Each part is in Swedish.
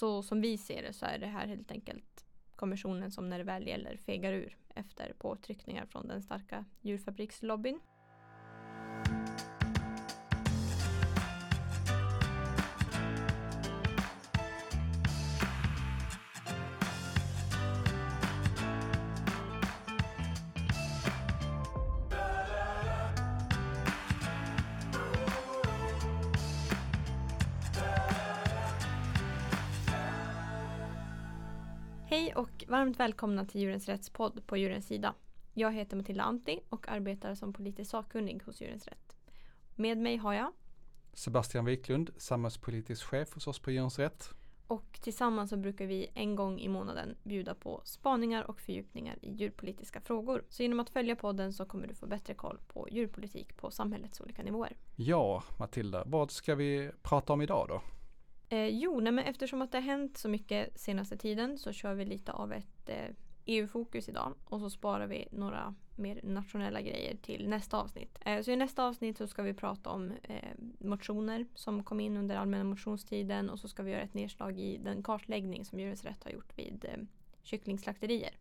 Så som vi ser det så är det här helt enkelt kommissionen som när det väl gäller fegar ur efter påtryckningar från den starka djurfabrikslobbyn. Varmt välkomna till Djurens Rättspodd på Djurens Sida. Jag heter Matilda Antti och arbetar som politisk sakkunnig hos Djurens Rätt. Med mig har jag Sebastian Wiklund, samhällspolitisk chef hos oss på Djurens Rätt. och tillsammans så brukar vi en gång i månaden bjuda på spaningar och fördjupningar i djurpolitiska frågor. Så genom att följa podden så kommer du få bättre koll på djurpolitik på samhällets olika nivåer. Ja, Matilda, vad ska vi prata om idag då? Eh, jo, nej, men eftersom att det har hänt så mycket senaste tiden så kör vi lite av ett eh, EU-fokus idag och så sparar vi några mer nationella grejer till nästa avsnitt. Eh, så i nästa avsnitt så ska vi prata om eh, motioner som kom in under allmänna motionstiden och så ska vi göra ett nedslag i den kartläggning som Djurens Rätt har gjort vid eh, kycklingslakterier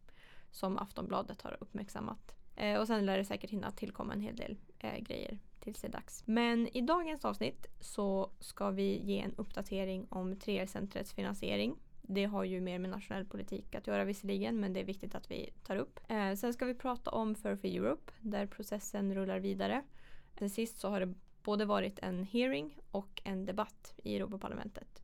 som Aftonbladet har uppmärksammat. Eh, och sen lär det säkert hinna tillkomma en hel del eh, grejer tills det är dags. Men i dagens avsnitt så ska vi ge en uppdatering om 3R-centrets finansiering. Det har ju mer med nationell politik att göra visserligen men det är viktigt att vi tar upp. Eh, sen ska vi prata om Fur for Europe där processen rullar vidare. Sen sist så har det både varit en hearing och en debatt i Europaparlamentet.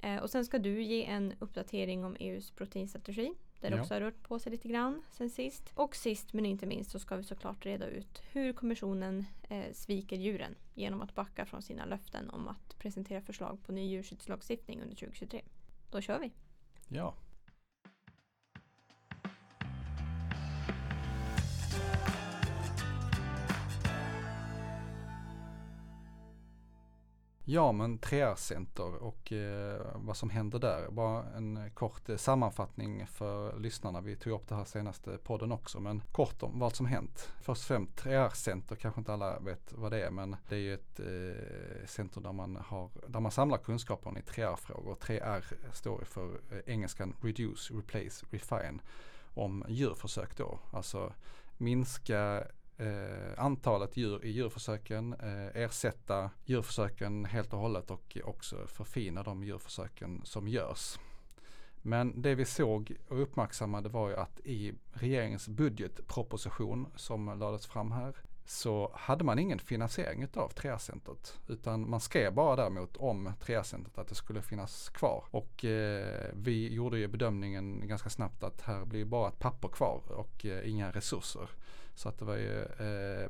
Eh, och sen ska du ge en uppdatering om EUs proteinstrategi där det Ja. också har rört på sig lite grann sen sist. Och sist men inte minst så ska vi såklart reda ut hur kommissionen eh, sviker djuren genom att backa från sina löften om att presentera förslag på ny djurskyddslagstiftning under 2023. Då kör vi! Ja. Ja men 3R-center och eh, vad som händer där. Bara en kort eh, sammanfattning för lyssnarna. Vi tog upp det här senaste podden också men kort om vad som hänt. Först och främst 3R-center kanske inte alla vet vad det är men det är ju ett eh, center där man, har, där man samlar kunskapen i 3R-frågor. 3R står ju för eh, engelskan Reduce, Replace, Refine om djurförsök då. Alltså minska eh, antalet djur i djurförsöken, eh, ersätta djurförsöken helt och hållet och också förfina de djurförsöken som görs. Men det vi såg och uppmärksammade var ju att i regeringens budgetproposition som lades fram här så hade man ingen finansiering utav 3A-centret. utan man skrev bara däremot om 3A-centret att det skulle finnas kvar. Och eh, vi gjorde ju bedömningen ganska snabbt att här blir bara ett papper kvar och eh, inga resurser. Så att det var ju, eh,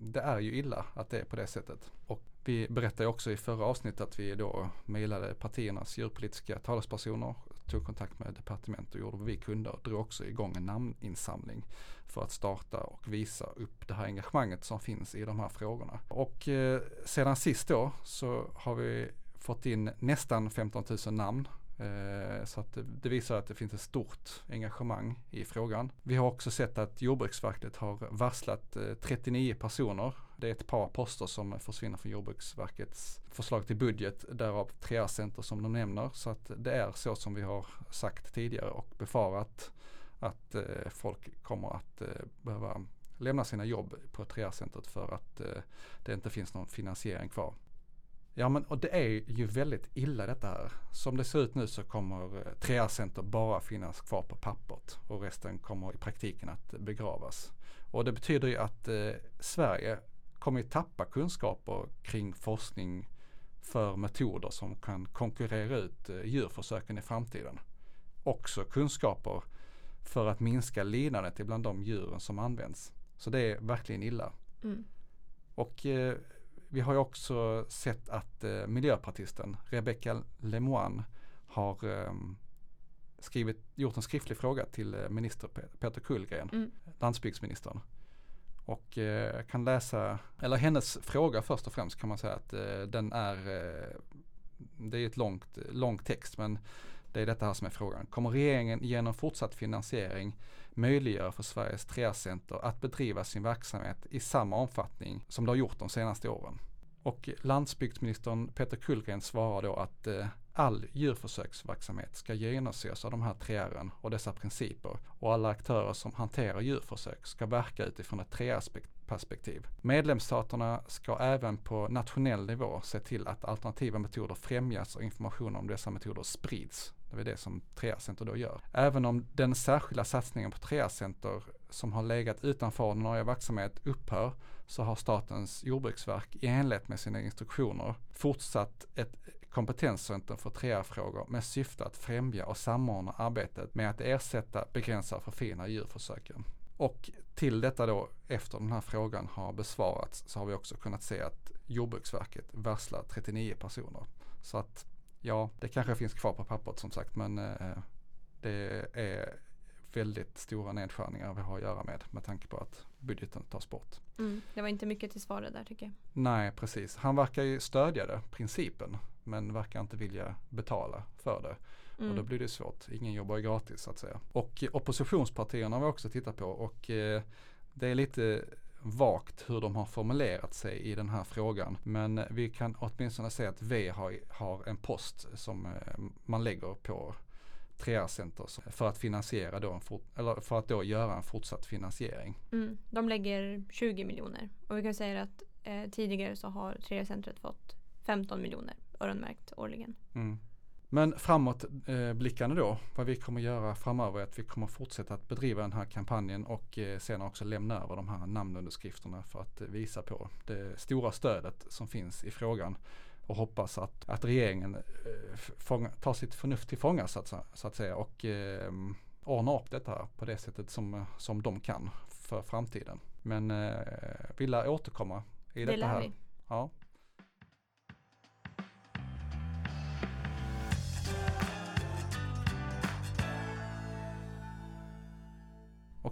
det är ju illa att det är på det sättet. Och vi berättade också i förra avsnittet att vi då mejlade partiernas djurpolitiska talespersoner, tog kontakt med departement och gjorde vad vi kunde och drog också igång en namninsamling för att starta och visa upp det här engagemanget som finns i de här frågorna. Och eh, sedan sist då så har vi fått in nästan 15 000 namn Eh, så att det, visar att det finns ett stort engagemang i frågan. Vi har också sett att Jordbruksverket har varslat eh, 39 personer. Det är ett par poster som försvinner från Jordbruksverkets förslag till budget, därav 3R-center som de nämner. Så att det är så som vi har sagt tidigare och befarat att eh, folk kommer att behöva lämna sina jobb på 3R-centret för att det inte finns någon finansiering kvar. Ja men och det är ju väldigt illa detta här. Som det ser ut nu så kommer 3R-center bara finnas kvar på pappret och resten kommer i praktiken att begravas. Och det betyder ju att eh, Sverige kommer ju tappa kunskaper kring forskning för metoder som kan konkurrera ut eh, djurförsöken i framtiden. Också kunskaper för att minska lidandet ibland de djuren som används. Så det är verkligen illa. Mm. Och eh, vi har ju också sett att eh, miljöpartisten Rebecca Lemoine har eh, skrivit, gjort en skriftlig fråga till eh, minister Pe- Peter Kullgren, Mm. landsbygdsministern. Och eh, kan läsa, eller hennes fråga först och främst kan man säga att eh, den är, eh, det är ett långt, lång text men det är detta här som är frågan. Kommer regeringen genom fortsatt finansiering möjliggöra för Sveriges 3R-center att bedriva sin verksamhet i samma omfattning som det har gjort de senaste åren? Och landsbygdsministern Peter Kullgren svarar då att eh, all djurförsöksverksamhet ska genomsyras av de här tre r och dessa principer och alla aktörer som hanterar djurförsök ska verka utifrån ett perspektiv. Medlemsstaterna ska även på nationell nivå se till att alternativa metoder främjas och information om dessa metoder sprids. Det är det som Treacenter då gör. Även om den särskilda satsningen på Treacenter som har legat utanför ordinarie verksamhet upphör så har Statens jordbruksverk i enlighet med sina instruktioner fortsatt ett kompetenscentrum för 3R-frågor med syfte att främja och samordna arbetet med att ersätta, begränsa och förfina djurförsöken. Och till detta då, efter den här frågan har besvarats, så har vi också kunnat se att Jordbruksverket varslar 39 personer. Så att ja, det kanske finns kvar på pappret som sagt, men eh, det är väldigt stora nedskärningar vi har att göra med, med tanke på att budgeten tas bort. Mm, det var inte mycket till svar där tycker jag. Nej, precis. Han verkar ju stödja det, principen, men verkar inte vilja betala för det. Mm. Och då mm. blir det svårt. Ingen jobbar ju gratis så att säga. Och oppositionspartierna har vi också tittat på och eh, det är lite vagt hur de har formulerat sig i den här frågan. Men vi kan åtminstone säga att V har, har en post som eh, man lägger på 3R-center för att finansiera då, en fort, eller för att då göra en fortsatt finansiering. Mm, de lägger 20 miljoner och vi kan säga att eh, tidigare så har 3R-centret fått 15 miljoner öronmärkt årligen. Mm. Men framåt eh, då, vad vi kommer göra framöver är att vi kommer fortsätta att bedriva den här kampanjen och eh, sen också lämna över de här namnunderskrifterna för att eh, visa på det stora stödet som finns i frågan och hoppas att, att regeringen fånga, tar sitt förnuft till fånga så att, så att säga och eh, ordnar upp detta på det sättet som, som de kan för framtiden. Men eh, vi lär återkomma i det detta här. Vi. Ja.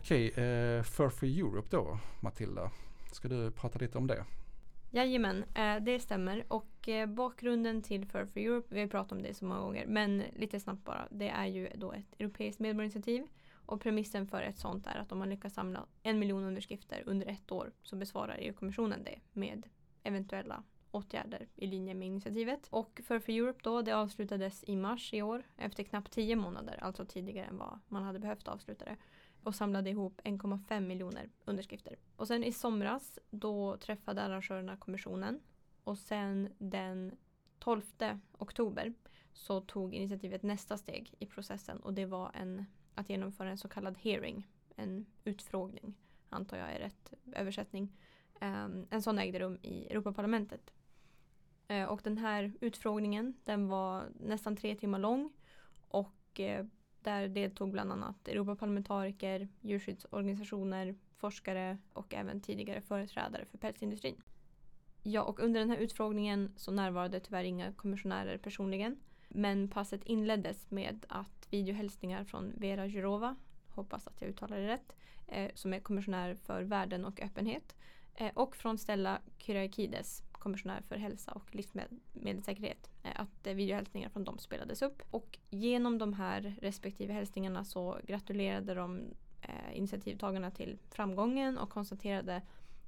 Okej, eh, Fur for Europe då Matilda. Ska du prata lite om det? Jajamän, eh, det stämmer. Och eh, bakgrunden till Fur for Europe, vi har pratat om det så många gånger, men lite snabbt bara. Det är ju då ett europeiskt medborgarinitiativ. Och premissen för ett sånt är att om man lyckas samla en miljon underskrifter under ett år så besvarar EU-kommissionen det med eventuella åtgärder i linje med initiativet. Och för for Europe då, det avslutades i mars i år efter knappt tio månader, alltså tidigare än vad man hade behövt avsluta det och samlade ihop 1,5 miljoner underskrifter. Och sen i somras då träffade arrangörerna kommissionen och sen den 12 oktober så tog initiativet nästa steg i processen och det var en, att genomföra en så kallad hearing, en utfrågning, antar jag är rätt översättning. Um, en sån ägde rum i Europaparlamentet. Uh, och den här utfrågningen den var nästan tre timmar lång och uh, där deltog bland annat Europaparlamentariker, djurskyddsorganisationer, forskare och även tidigare företrädare för pälsindustrin. Ja, och under den här utfrågningen så närvarade tyvärr inga kommissionärer personligen. Men passet inleddes med att videohälsningar från Vera Jurova, hoppas att jag uttalar det rätt, eh, som är kommissionär för värden och öppenhet, eh, och från Stella Kyriakides, kommissionär för hälsa och livsmedelssäkerhet. Eh, att eh, videohälsningar från dem spelades upp. Och genom de här respektive hälsningarna så gratulerade de eh, initiativtagarna till framgången och konstaterade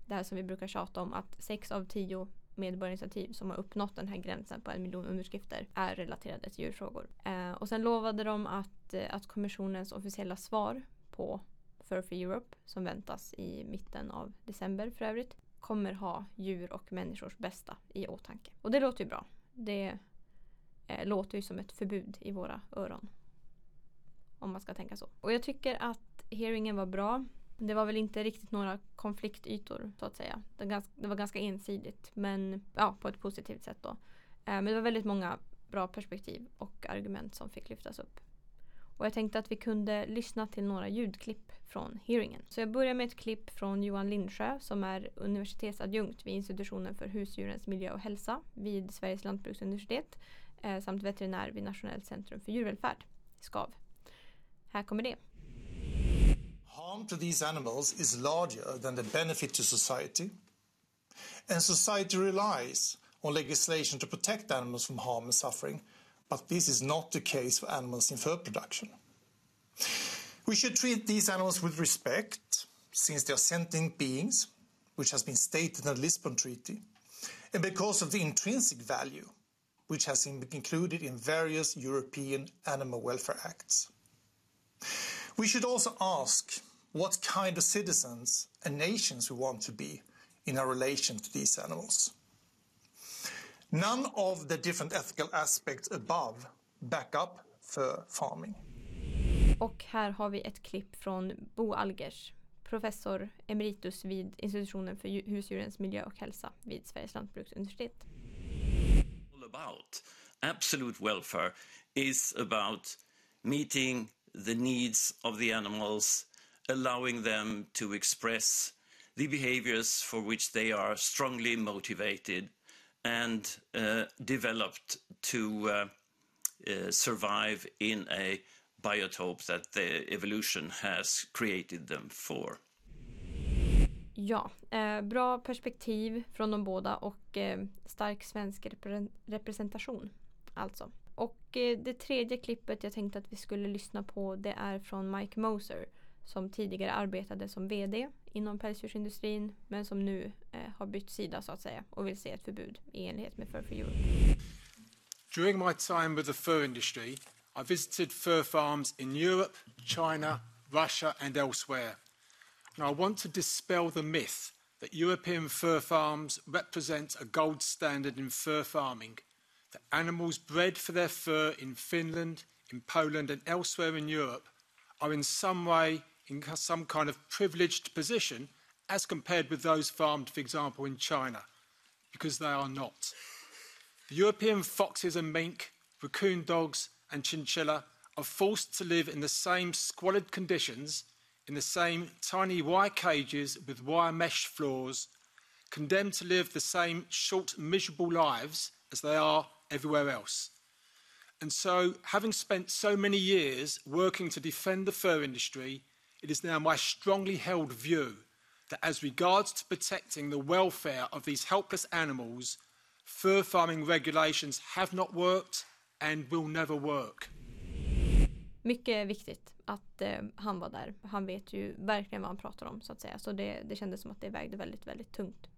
det här som vi brukar tjata om att sex av tio medborgarinitiativ som har uppnått den här gränsen på en miljon underskrifter är relaterade till djurfrågor. Eh, och sen lovade de att, att kommissionens officiella svar på Fur for Europe som väntas i mitten av december för övrigt kommer ha djur och människors bästa i åtanke. Och det låter ju bra. Det eh, låter ju som ett förbud i våra öron. Om man ska tänka så. Och jag tycker att hearingen var bra. Det var väl inte riktigt några konfliktytor så att säga. Det, ganska, det var ganska ensidigt men ja, på ett positivt sätt då. Eh, men det var väldigt många bra perspektiv och argument som fick lyftas upp. Och jag tänkte att vi kunde lyssna till några ljudklipp från hearingen. Så jag börjar med ett klipp från Johan Lindsjö som är universitetsadjunkt vid institutionen för husdjurens miljö och hälsa vid Sveriges lantbruksuniversitet eh, samt veterinär vid Nationellt centrum för djurvälfärd, SKAV. Här kommer det. Harm to these animals is larger than the benefit to society. And society relies on legislation to protect animals from harm and suffering but this is not the case for animals in fur production. We should treat these animals with respect, since they are sentient beings, which has been stated in the Lisbon Treaty, and because of the intrinsic value which has been included in various European animal welfare acts. We should also ask what kind of citizens and nations we want to be in our relation to these animals. None of the different ethical aspects above back up fur farming. Och här har vi ett klipp från Bo Algers, professor emeritus vid institutionen för husdjurens miljö och hälsa vid Sveriges lantbruksuniversitet. All about absolute welfare is about meeting the needs of the animals, allowing them to express the behaviors for which they are strongly motivated and uh, developed to uh, uh, survive in a biotope that the evolution has created them for. Ja, eh, bra perspektiv från de båda och eh, stark svensk repre representation. Alltså. Och eh, det tredje klippet jag tänkte att vi skulle lyssna på det är från Mike Moser som tidigare arbetade som VD inom pälsdjursindustrin men som nu eh, har bytt sida så att säga och vill se ett förbud i enlighet med Fur for Europe. During my time with the fur industry, I visited fur farms in Europe, China, Russia and elsewhere. And I want to dispel the myth that European fur farms represent a gold standard in fur farming, that animals bred for their fur in Finland, in Poland and elsewhere in Europe are in some way in some kind of privileged position as compared with those farmed, for example, in China, because they are not. The European foxes and mink, raccoon dogs and chinchilla are forced to live in the same squalid conditions, in the same tiny wire cages with wire mesh floors, condemned to live the same short, miserable lives as they are everywhere else. And so, having spent so many years working to defend the fur industry, it is now my strongly held view that as regards to protecting the welfare of these helpless animals, fur farming regulations have not worked and will never work. Mycket viktigt att eh, han var där. Han vet ju verkligen vad han pratar om så att säga. Så det, det kändes som att det vägde väldigt, väldigt tungt.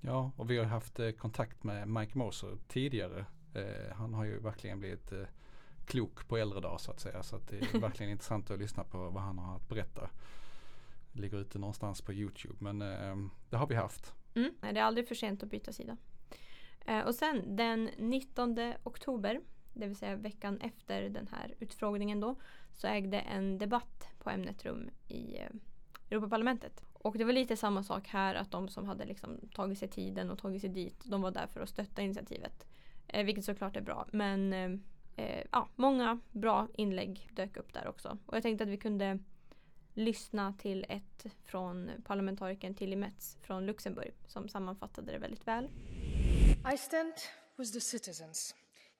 Ja, och vi har haft eh, kontakt med Mike Moser tidigare. Eh, han har ju verkligen blivit eh, klok på äldre dagar så att säga. Så att det är verkligen intressant att lyssna på vad han har att berätta. Det ligger ute någonstans på YouTube men eh, det har vi haft. Mm, det är aldrig för sent att byta sida. Eh, och sen den 19 oktober, det vill säga veckan efter den här utfrågningen då, så ägde en debatt på ämnet rum i eh, Europaparlamentet. Och det var lite samma sak här att de som hade liksom tagit sig tiden och tagit sig dit, de var där för att stötta initiativet. Eh, vilket såklart är bra. Men eh, ja, många bra inlägg dök upp där också. Och jag tänkte att vi kunde lyssna till ett från parlamentarikern Tilly Metz från Luxemburg som sammanfattade det väldigt väl. I stand with the citizens.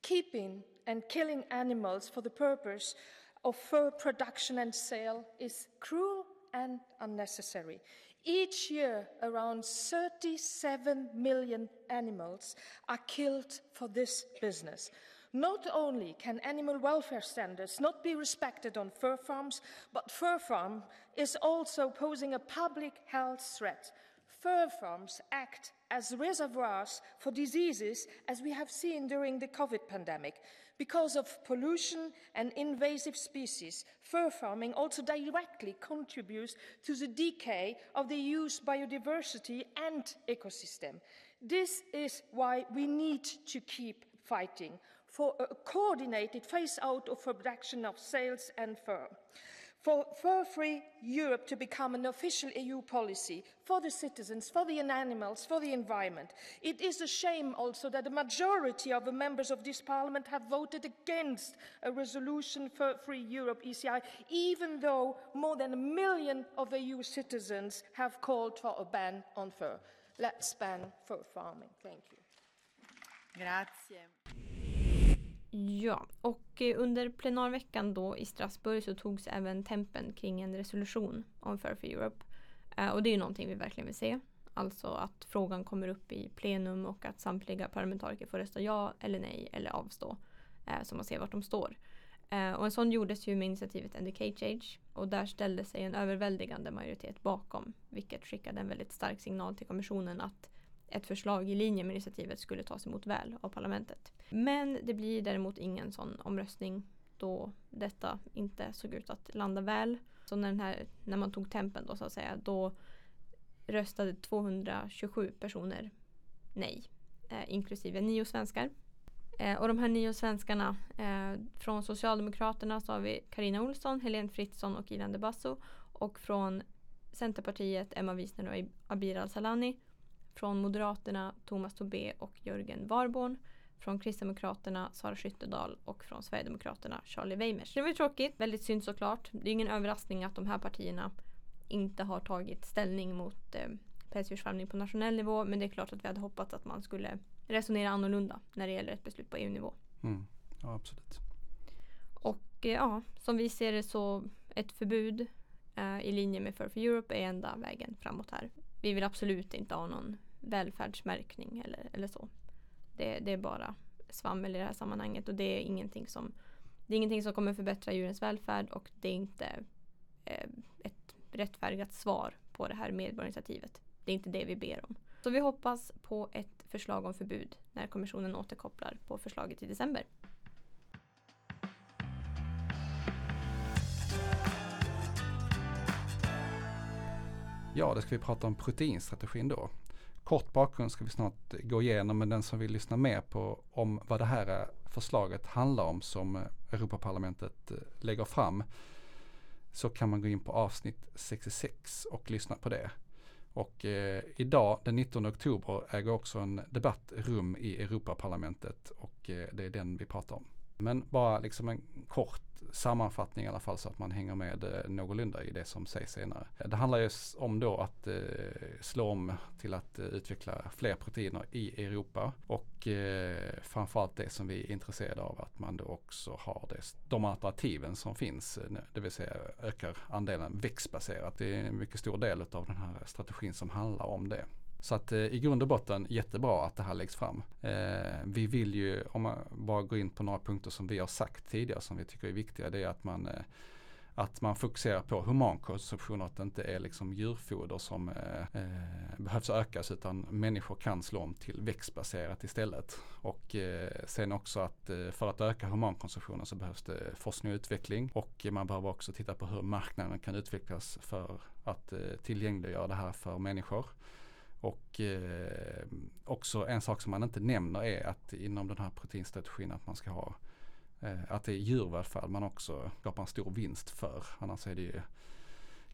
Keeping and killing animals for the purpose of fur production and sale is cruel and unnecessary. Each year, around 37 million animals are killed for this business. Not only can animal welfare standards not be respected on fur farms, but fur farm is also posing a public health threat. Fur farms act as reservoirs for diseases, as we have seen during the COVID pandemic. Because of pollution and invasive species, fur farming also directly contributes to the decay of the EU's biodiversity and ecosystem. This is why we need to keep fighting for a coordinated phase out of production of sales and fur. For fur free Europe to become an official EU policy for the citizens, for the animals, for the environment. It is a shame also that the majority of the members of this parliament have voted against a resolution for free Europe ECI, even though more than a million of EU citizens have called for a ban on fur. Let's ban fur farming. Thank you. Grazie. Ja, och eh, under plenarveckan då i Strasbourg så togs även tempen kring en resolution om Fair for Europe. Eh, och det är ju någonting vi verkligen vill se. Alltså att frågan kommer upp i plenum och att samtliga parlamentariker får rösta ja eller nej eller avstå. Eh, så man ser vart de står. Och en sån gjordes ju med initiativet End the Cage Age. Och där ställde sig en överväldigande majoritet bakom. Vilket skickade en väldigt stark signal till kommissionen att ett förslag i linje med initiativet skulle tas emot väl av parlamentet. Men det blir däremot ingen sån omröstning då detta inte såg ut att landa väl. Så när, den här, när man tog tempen då så att säga, då röstade 227 personer nej, eh, inklusive nio svenskar. Eh, och de här nio svenskarna, eh, från Socialdemokraterna så har vi Karina Olsson, Helene Fritzon och Ilan de Basso. Och från Centerpartiet Emma Wiesner och Abir Al-Salani. Från Moderaterna Thomas Tobé och Jörgen Warborn. Från Kristdemokraterna Sara Skyttedal och från Sverigedemokraterna Charlie Weimers. Det var tråkigt, väldigt synd såklart. Det är ingen överraskning att de här partierna inte har tagit ställning mot eh, pälsdjursfarmning på nationell nivå. Men det är klart att vi hade hoppats att man skulle resonera annorlunda när det gäller ett beslut på EU-nivå. Mm. Ja, absolut. Och eh, ja, som vi ser det så ett förbud eh, i linje med Fur for Europe är enda vägen framåt här. Vi vill absolut inte ha någon välfärdsmärkning eller, eller så. Det, det är bara svammel i det här sammanhanget och det är ingenting som det är ingenting som kommer förbättra djurens välfärd och det är inte eh, ett rättfärdigat svar på det här medborgarinitiativet. Det är inte det vi ber om. Så vi hoppas på ett förslag om förbud när kommissionen återkopplar på förslaget i december. Ja, det ska vi prata om proteinstrategin då. Kort bakgrund ska vi snart gå igenom, men den som vill lyssna mer på om vad det här förslaget handlar om som Europaparlamentet eh, lägger fram så kan man gå in på avsnitt 66 och lyssna på det. Och eh, idag den 19 oktober äger också en debatt rum i Europaparlamentet och eh, det är den vi pratar om. Men bara liksom en kort sammanfattning i alla fall så att man hänger med eh, någorlunda i det som sägs senare. Det handlar ju om då att eh, slå om till att eh, utveckla fler proteiner i Europa och eh, framförallt det som vi är intresserade av att man då också har det, de alternativen som finns, eh, det vill säga ökar andelen växtbaserat. Det är en mycket stor del av den här strategin som handlar om det. Så att eh, i grund och botten jättebra att det här läggs fram. Eh, vi vill ju, om man bara går in på några punkter som vi har sagt tidigare som vi tycker är viktiga, det är att man eh, att man fokuserar på humankonsumtion och att det inte är liksom djurfoder som eh, eh, behövs ökas utan människor kan slå om till växtbaserat istället. Och eh, sen också att eh, för att öka humankonsumtionen så behövs det forskning och utveckling och man behöver också titta på hur marknaden kan utvecklas för att eh, tillgängliggöra det här för människor. Och eh, också en sak som man inte nämner är att inom den här proteinstrategin att man ska ha eh, att det är djurvälfärd man också skapar en stor vinst för. Annars är det ju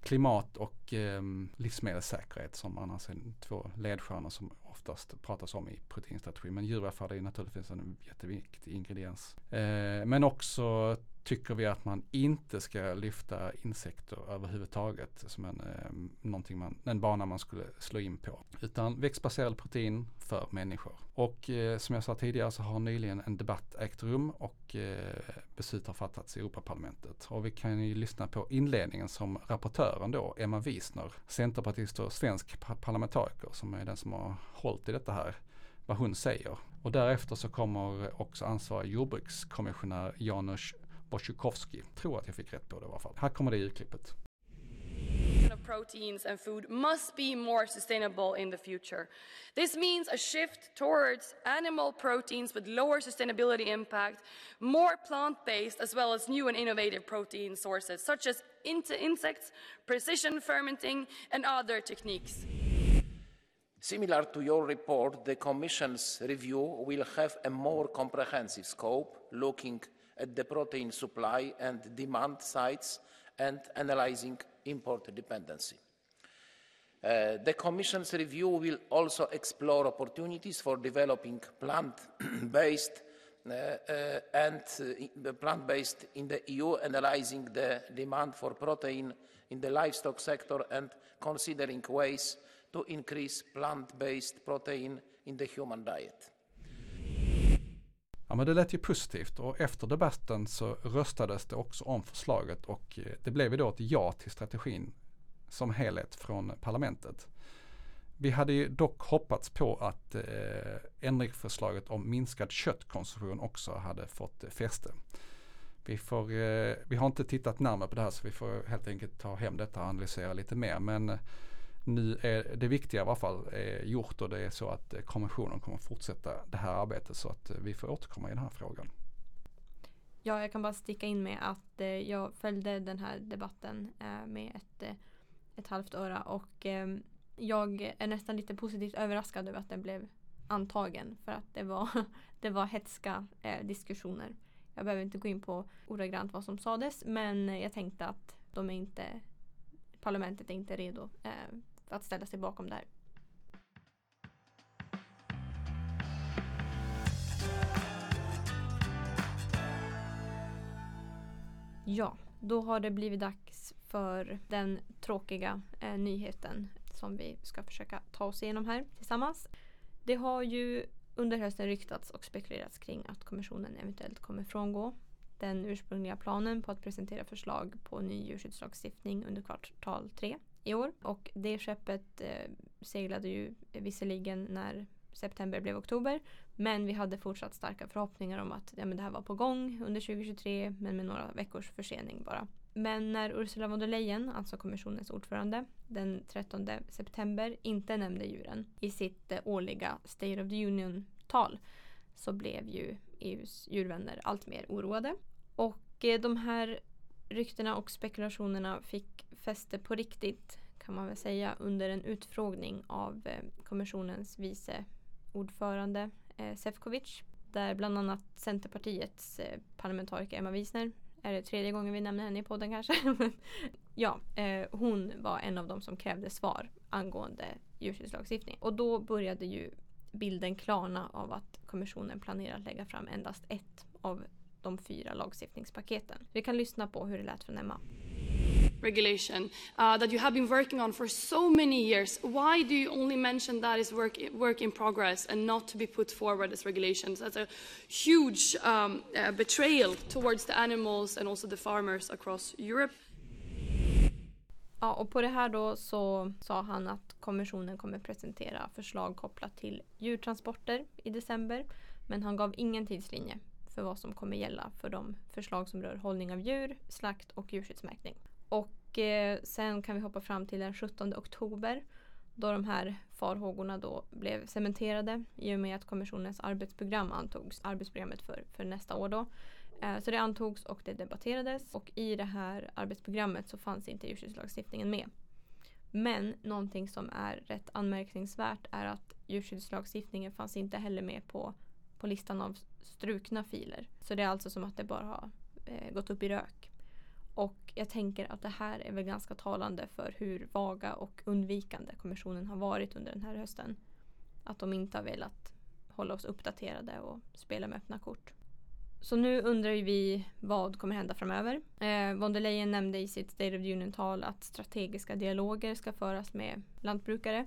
klimat och eh, livsmedelssäkerhet som annars är två ledstjärnor som oftast pratas om i proteinstrategin. Men djurvälfärd är naturligtvis en jätteviktig ingrediens. Eh, men också tycker vi att man inte ska lyfta insekter överhuvudtaget som en, eh, man, en bana man skulle slå in på. Utan växtbaserad protein för människor. Och eh, som jag sa tidigare så har nyligen en debatt ägt rum och eh, beslut har fattats i Europaparlamentet. Och vi kan ju lyssna på inledningen som rapportören då, Emma Wiesner, centerpartist och svensk parlamentariker som är den som har hållit i detta här, vad hon säger. Och därefter så kommer också ansvarig jordbrukskommissionär Janusz Wojciechowski. Tror att jag fick rätt på det i alla fall. Här kommer det ljudklippet. of proteins and food must be more sustainable in the future. This means a shift towards animal proteins with lower sustainability impact, more plant-based as well as new and innovative protein sources such as insects, precision fermenting and other techniques. Similar to your report, the Commission's review will have a more comprehensive scope, looking at the protein supply and demand sides and analyzing import dependency. Uh, the Commission's review will also explore opportunities for developing plant-based uh, uh, and uh, plant-based in the EU, analyzing the demand for protein in the livestock sector and considering ways to increase plant-based protein in the human diet. Ja men det lät ju positivt och efter debatten så röstades det också om förslaget och eh, det blev ju då ett ja till strategin som helhet från parlamentet. Vi hade ju dock hoppats på att eh, ändringsförslaget om minskad köttkonsumtion också hade fått eh, fäste. Vi, får, eh, vi har inte tittat närmare på det här så vi får helt enkelt ta hem detta och analysera lite mer men eh, nu är det viktiga i alla fall eh, gjort och det är så att eh, kommissionen kommer fortsätta det här arbetet så att eh, vi får återkomma i den här frågan. Ja, jag kan bara sticka in med att jag följde den här debatten med ett, ett halvt öra och ehm, jag är nästan lite positivt överraskad över att den blev antagen för att det var, det var hetska diskussioner. Jag behöver inte gå in på ordagrant vad som sades men jag tänkte att de är inte, parlamentet är inte redo eh, att ställa sig bakom det här. Ja, då har det blivit dags för den tråkiga eh, nyheten som vi ska försöka ta oss igenom här tillsammans. Det har ju under hösten ryktats och spekulerats kring att kommissionen eventuellt kommer frångå den ursprungliga planen på att presentera förslag på ny djurskyddslagstiftning under kvartal tre i år. Och det skeppet eh, seglade ju visserligen när september blev oktober. Men vi hade fortsatt starka förhoppningar om att ja, men det här var på gång under 2023 men med några veckors försening bara. Men när Ursula von der Leyen, alltså kommissionens ordförande, den 13 september inte nämnde djuren i sitt eh, årliga State of the Union-tal så blev ju EUs djurvänner allt mer oroade. Och eh, de här ryktena och spekulationerna fick fäste på riktigt kan man väl säga under en utfrågning av eh, kommissionens vice ordförande eh, Sefcovic. Där bland annat Centerpartiets eh, parlamentariker Emma Wiesner, är det tredje gången vi nämner henne i podden kanske? ja, eh, hon var en av dem som krävde svar angående djurskyddslagstiftning. Och då började ju bilden klarna av att kommissionen planerar att lägga fram endast ett av de fyra lagstiftningspaketen. Vi kan lyssna på hur det lät från Emma. regulation uh, that you have been working on for so many years. Why do you only mention that as work, work in progress and not to be put forward as regulations? That's a huge um, uh, betrayal towards the animals and also the farmers across Europe. Ja, och på det här då så sa han att kommissionen kommer presentera förslag kopplat till djurtransporter i december. Men han gav ingen tidslinje för vad som kommer gälla för de förslag som rör hållning av djur, slakt och djurskyddsmärkning. Och eh, sen kan vi hoppa fram till den 17 oktober då de här farhågorna då blev cementerade i och med att kommissionens arbetsprogram antogs, arbetsprogrammet för, för nästa år då. Eh, så det antogs och det debatterades och i det här arbetsprogrammet så fanns inte djurskyddslagstiftningen med. Men någonting som är rätt anmärkningsvärt är att djurskyddslagstiftningen fanns inte heller med på, på listan av strukna filer. Så det är alltså som att det bara har eh, gått upp i rök. Och jag tänker att det här är väl ganska talande för hur vaga och undvikande kommissionen har varit under den här hösten. Att de inte har velat hålla oss uppdaterade och spela med öppna kort. Så nu undrar vi vad kommer hända framöver. Eh, von der Leyen nämnde i sitt State of the Union-tal att strategiska dialoger ska föras med lantbrukare.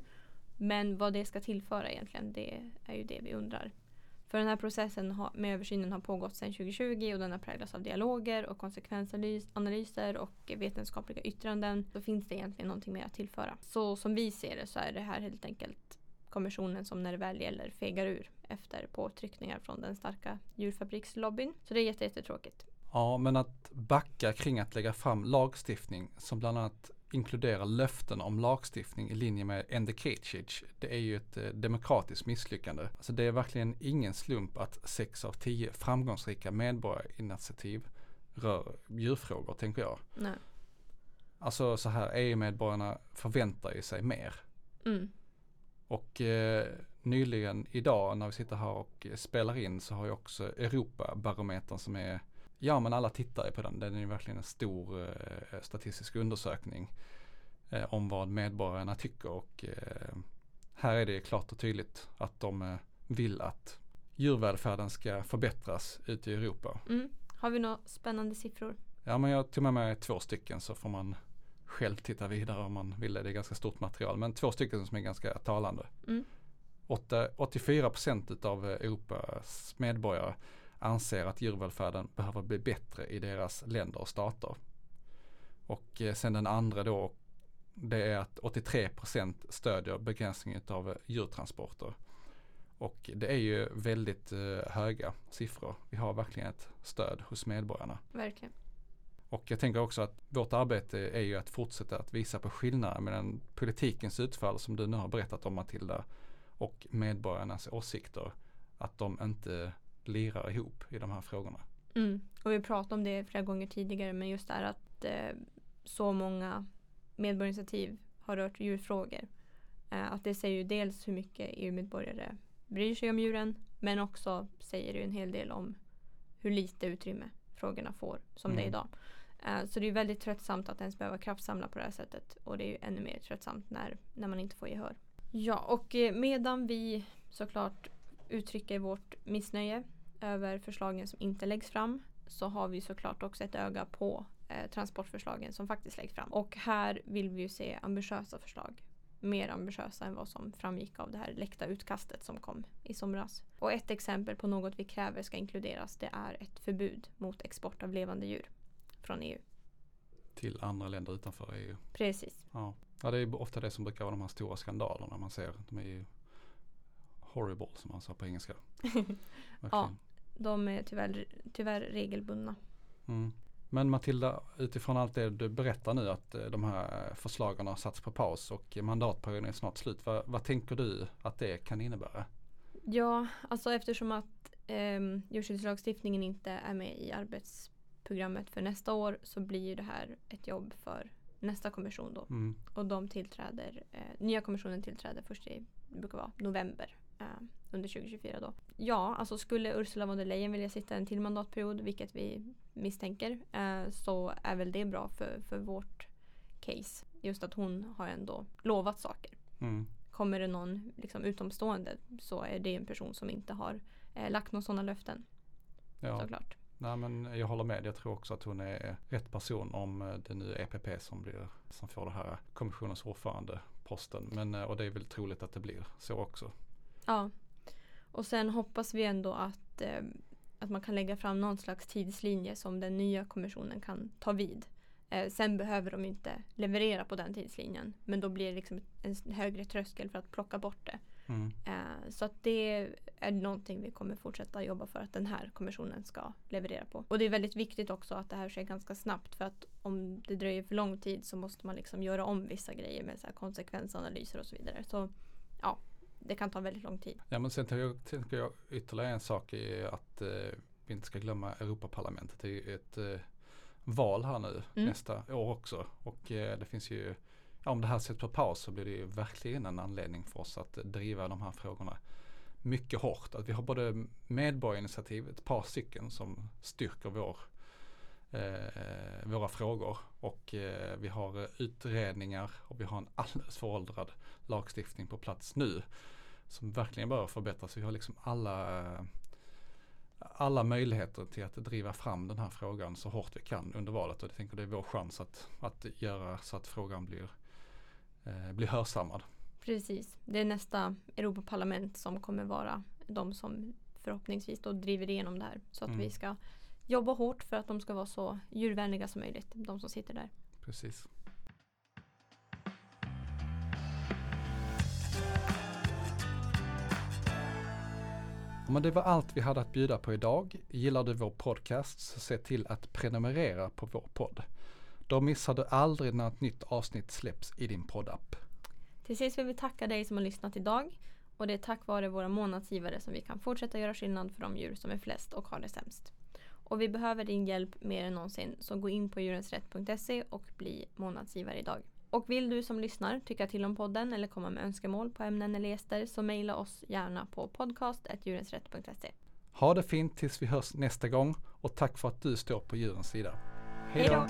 Men vad det ska tillföra egentligen, det är ju det vi undrar. För den här processen med översynen har pågått sedan 2020 och den har präglats av dialoger och konsekvensanalyser och vetenskapliga yttranden. Då finns det egentligen någonting mer att tillföra. Så som vi ser det så är det här helt enkelt kommissionen som när det väl gäller fegar ur efter påtryckningar från den starka djurfabrikslobbyn. Så det är jättetråkigt. Ja, men att backa kring att lägga fram lagstiftning som bland annat inkluderar löften om lagstiftning i linje med Endekecic, det är ju ett eh, demokratiskt misslyckande. Alltså det är verkligen ingen slump att sex av tio framgångsrika medborgarinitiativ rör djurfrågor, tänker jag. Nej. Alltså så här, EU-medborgarna förväntar ju sig mer. Mm. Och eh, nyligen idag när vi sitter här och spelar in så har ju också Europabarometern som är Ja men alla tittar ju på den. Den är ju verkligen en stor eh, statistisk undersökning eh, om vad medborgarna tycker och eh, här är det klart och tydligt att de eh, vill att djurvälfärden ska förbättras ute i Europa. Mm. Har vi några spännande siffror? Ja men jag tog med mig två stycken så får man själv titta vidare om man vill det. Det är ganska stort material men två stycken som är ganska talande. Mm. 84 procent av Europas medborgare anser att djurvälfärden behöver bli bättre i deras länder och stater. Och eh, sen den andra då, det är att 83% stödjer begränsningen av djurtransporter. Och det är ju väldigt eh, höga siffror. Vi har verkligen ett stöd hos medborgarna. Verkligen. Och jag tänker också att vårt arbete är ju att fortsätta att visa på skillnader mellan politikens utfall som du nu har berättat om Matilda och medborgarnas åsikter. Att de inte lirar ihop i de här frågorna. Mm. Och vi pratade om det flera gånger tidigare men just det här att eh, så många medborgarinitiativ har rört djurfrågor. Eh, att det säger ju dels hur mycket EU-medborgare bryr sig om djuren men också säger det en hel del om hur lite utrymme frågorna får som mm. det är mm. idag. Uh, så det är väldigt tröttsamt att ens behöva kraftsamla på det här sättet och det är ju ännu mer tröttsamt när, när man inte får gehör. Ja, och eh, medan vi såklart uttrycker vårt missnöje över förslagen som inte läggs fram så har vi såklart också ett öga på eh, transportförslagen som faktiskt läggs fram. Och här vill vi ju se ambitiösa förslag. Mer ambitiösa än vad som framgick av det här läckta utkastet som kom i somras. Och ett exempel på något vi kräver ska inkluderas det är ett förbud mot export av levande djur från EU. Till andra länder utanför EU. Precis. Ja. ja, det är ofta det som brukar vara de här stora skandalerna man ser. De är ju horrible som man sa på engelska. ja, de är tyvärr, tyvärr regelbundna. Mm. Men Matilda, utifrån allt det du berättar nu att eh, de här förslagen har satts på paus och mandatperioden är snart slut. Vad, vad tänker du att det kan innebära? Ja, alltså eftersom att eh, djurskyddslagstiftningen inte är med i arbetsprogrammet för nästa år så blir det här ett jobb för nästa kommission då. Mm. Och de tillträder, eh, nya kommissionen tillträder först i, brukar vara november under 2024 då. Ja, alltså skulle Ursula von der Leyen vilja sitta en till mandatperiod, vilket vi misstänker, eh, så är väl det bra för, för vårt case. Just att hon har ändå lovat saker. Mm. Kommer det någon liksom, utomstående så är det en person som inte har eh, lagt några sådana löften. Ja. Såklart. Nej men jag håller med. Jag tror också att hon är rätt person om eh, det nu är EPP som, blir, som får det här kommissionens ordförande posten. Men, eh, och det är väl troligt att det blir så också. Ja. Och sen hoppas vi ändå att, eh, att man kan lägga fram någon slags tidslinje som den nya kommissionen kan ta vid. Eh, sen behöver de inte leverera på den tidslinjen. Men då blir det liksom en högre tröskel för att plocka bort det. Mm. Eh, så att det är någonting vi kommer fortsätta jobba för att den här kommissionen ska leverera på. Och det är väldigt viktigt också att det här sker ganska snabbt för att om det dröjer för lång tid så måste man liksom göra om vissa grejer med så konsekvensanalyser och så vidare. Så ja, det kan ta väldigt lång tid. Ja men sen tänker jag, ytterligare en sak är att eh, vi inte ska glömma Europaparlamentet. Det är ett eh, val här nu mm. nästa år också. Och eh, det finns ju, ja, om det här sätts på paus så blir det ju verkligen en anledning för oss att driva de här frågorna mycket hårt. Att vi har både medborgarinitiativ, ett par stycken som styrker vår våra frågor och eh, vi har utredningar och vi har en alldeles föråldrad lagstiftning på plats nu som verkligen bör förbättras. Vi har liksom alla alla möjligheter till att driva fram den här frågan så hårt vi kan under valet och jag tänker det är vår chans att, att göra så att frågan blir, eh, blir hörsammad. Precis, det är nästa Europaparlament som kommer vara de som förhoppningsvis då driver igenom det här så att mm. vi ska jobba hårt för att de ska vara så djurvänliga som möjligt, de som sitter där. Precis. Men det var allt vi hade att bjuda på idag. Gillar du vår podcast så se till att prenumerera på vår podd. Då missar du aldrig när ett nytt avsnitt släpps i din poddapp. Till sist vill vi tacka dig som har lyssnat idag. Och det är tack vare våra månadsgivare som vi kan fortsätta göra skillnad för de djur som är flest och har det sämst. Och vi behöver din hjälp mer än någonsin så gå in på djurensrätt.se och bli månadsgivare idag. Och vill du som lyssnar tycka till om podden eller komma med önskemål på ämnen eller gäster så mejla oss gärna på podcast.djurensrätt.se. Ha det fint tills vi hörs nästa gång och tack för att du står på djurens sida. Hej då!